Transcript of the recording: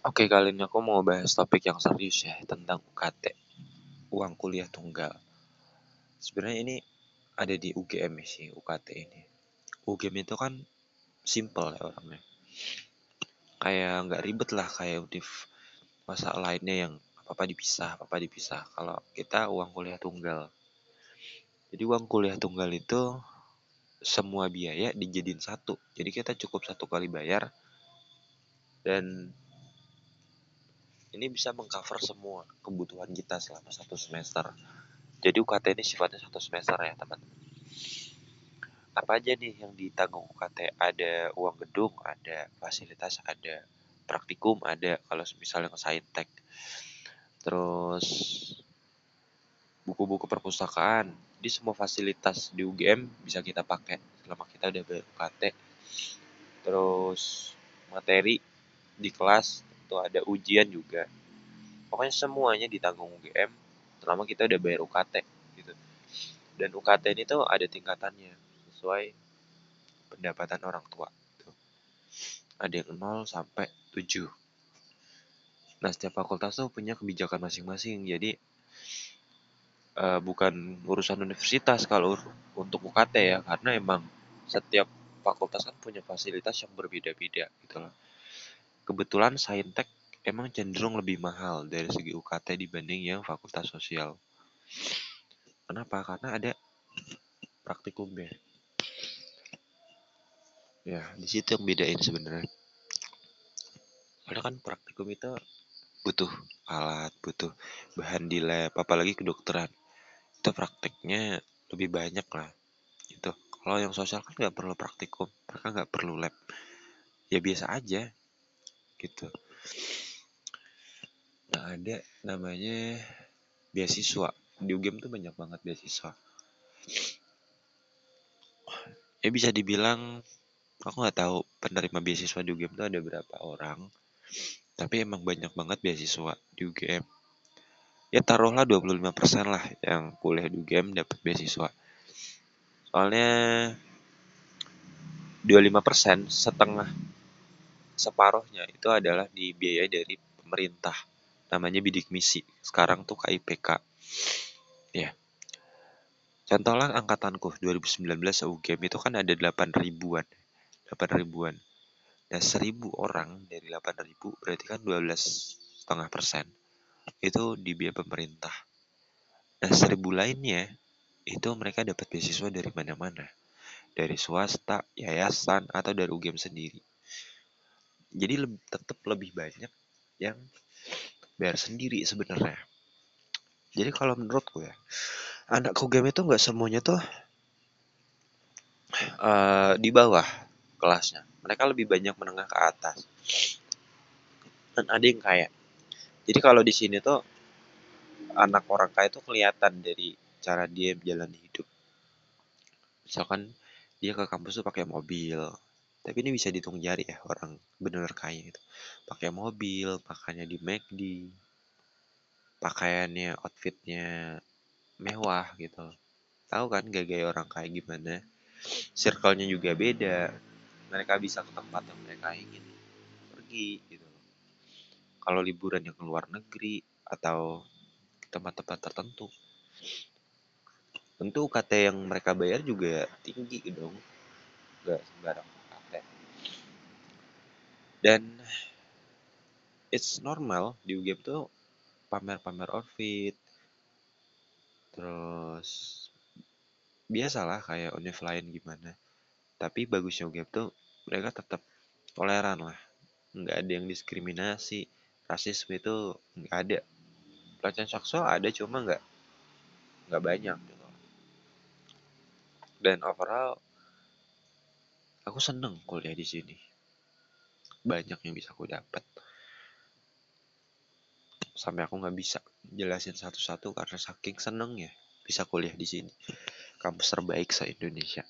Oke, kali ini aku mau bahas topik yang serius ya tentang UKT, uang kuliah tunggal. Sebenarnya ini ada di UGM sih UKT ini. UGM itu kan simple ya orangnya. Kayak nggak ribet lah kayak univ masa lainnya yang apa-apa dipisah, apa-apa dipisah. Kalau kita uang kuliah tunggal. Jadi uang kuliah tunggal itu semua biaya dijadiin satu. Jadi kita cukup satu kali bayar dan ini bisa mengcover semua kebutuhan kita selama satu semester. Jadi UKT ini sifatnya satu semester ya teman-teman. Apa aja nih yang ditanggung UKT? Ada uang gedung, ada fasilitas, ada praktikum, ada kalau misalnya ke saintek. Terus buku-buku perpustakaan. Di semua fasilitas di UGM bisa kita pakai selama kita udah bayar UKT. Terus materi di kelas itu ada ujian juga. Pokoknya semuanya ditanggung UGM selama kita udah bayar UKT gitu. Dan UKT ini tuh ada tingkatannya sesuai pendapatan orang tua gitu. ada yang 0 sampai 7 nah setiap fakultas tuh punya kebijakan masing-masing jadi uh, bukan urusan universitas kalau untuk UKT ya karena emang setiap fakultas kan punya fasilitas yang berbeda-beda gitu loh kebetulan saintek emang cenderung lebih mahal dari segi UKT dibanding yang fakultas sosial. Kenapa? Karena ada praktikumnya. Ya, di situ yang bedain sebenarnya. Karena kan praktikum itu butuh alat, butuh bahan di lab, apalagi kedokteran. Itu prakteknya lebih banyak lah. Itu. Kalau yang sosial kan nggak perlu praktikum, mereka nggak perlu lab. Ya biasa aja gitu. Nah ada namanya beasiswa. Di UGM tuh banyak banget beasiswa. Ya bisa dibilang aku nggak tahu penerima beasiswa di UGM tuh ada berapa orang. Tapi emang banyak banget beasiswa di UGM ya taruhlah 25% lah yang kuliah di UGM dapat beasiswa. Soalnya 25% setengah separuhnya itu adalah dibiayai dari pemerintah namanya bidik misi. Sekarang tuh KIPK ya. Contohnya angkatanku 2019 UGM itu kan ada 8 ribuan 8 ribuan. Dan 1000 orang dari 8 ribu berarti kan 12 setengah persen itu dibiayai pemerintah. Nah 1000 lainnya itu mereka dapat beasiswa dari mana-mana. Dari swasta, yayasan, atau dari UGM sendiri jadi le tetap lebih banyak yang bayar sendiri sebenarnya. Jadi kalau menurutku ya anak game itu nggak semuanya tuh uh, di bawah kelasnya. Mereka lebih banyak menengah ke atas. Dan ada yang kaya. Jadi kalau di sini tuh anak orang kaya itu kelihatan dari cara dia menjalani hidup. Misalkan dia ke kampus tuh pakai mobil tapi ini bisa dihitung jari ya orang benar kaya itu pakai mobil pakaiannya di McD pakaiannya outfitnya mewah gitu. Tahu kan gak gaya orang kaya gimana? Circle-nya juga beda. Mereka bisa ke tempat yang mereka ingin pergi gitu. Kalau liburan yang ke luar negeri atau ke tempat-tempat tertentu tentu UKT yang mereka bayar juga tinggi dong. Nggak sembarang dan it's normal di UGM tuh pamer-pamer outfit terus biasalah kayak univ lain gimana. Tapi bagusnya UGM tuh mereka tetap toleran lah. Nggak ada yang diskriminasi rasisme itu nggak ada. Pelecehan seksual ada cuma nggak nggak banyak gitu. Dan overall aku seneng kuliah di sini banyak yang bisa aku dapat. Sampai aku nggak bisa jelasin satu-satu karena saking seneng ya bisa kuliah di sini. Kampus terbaik se Indonesia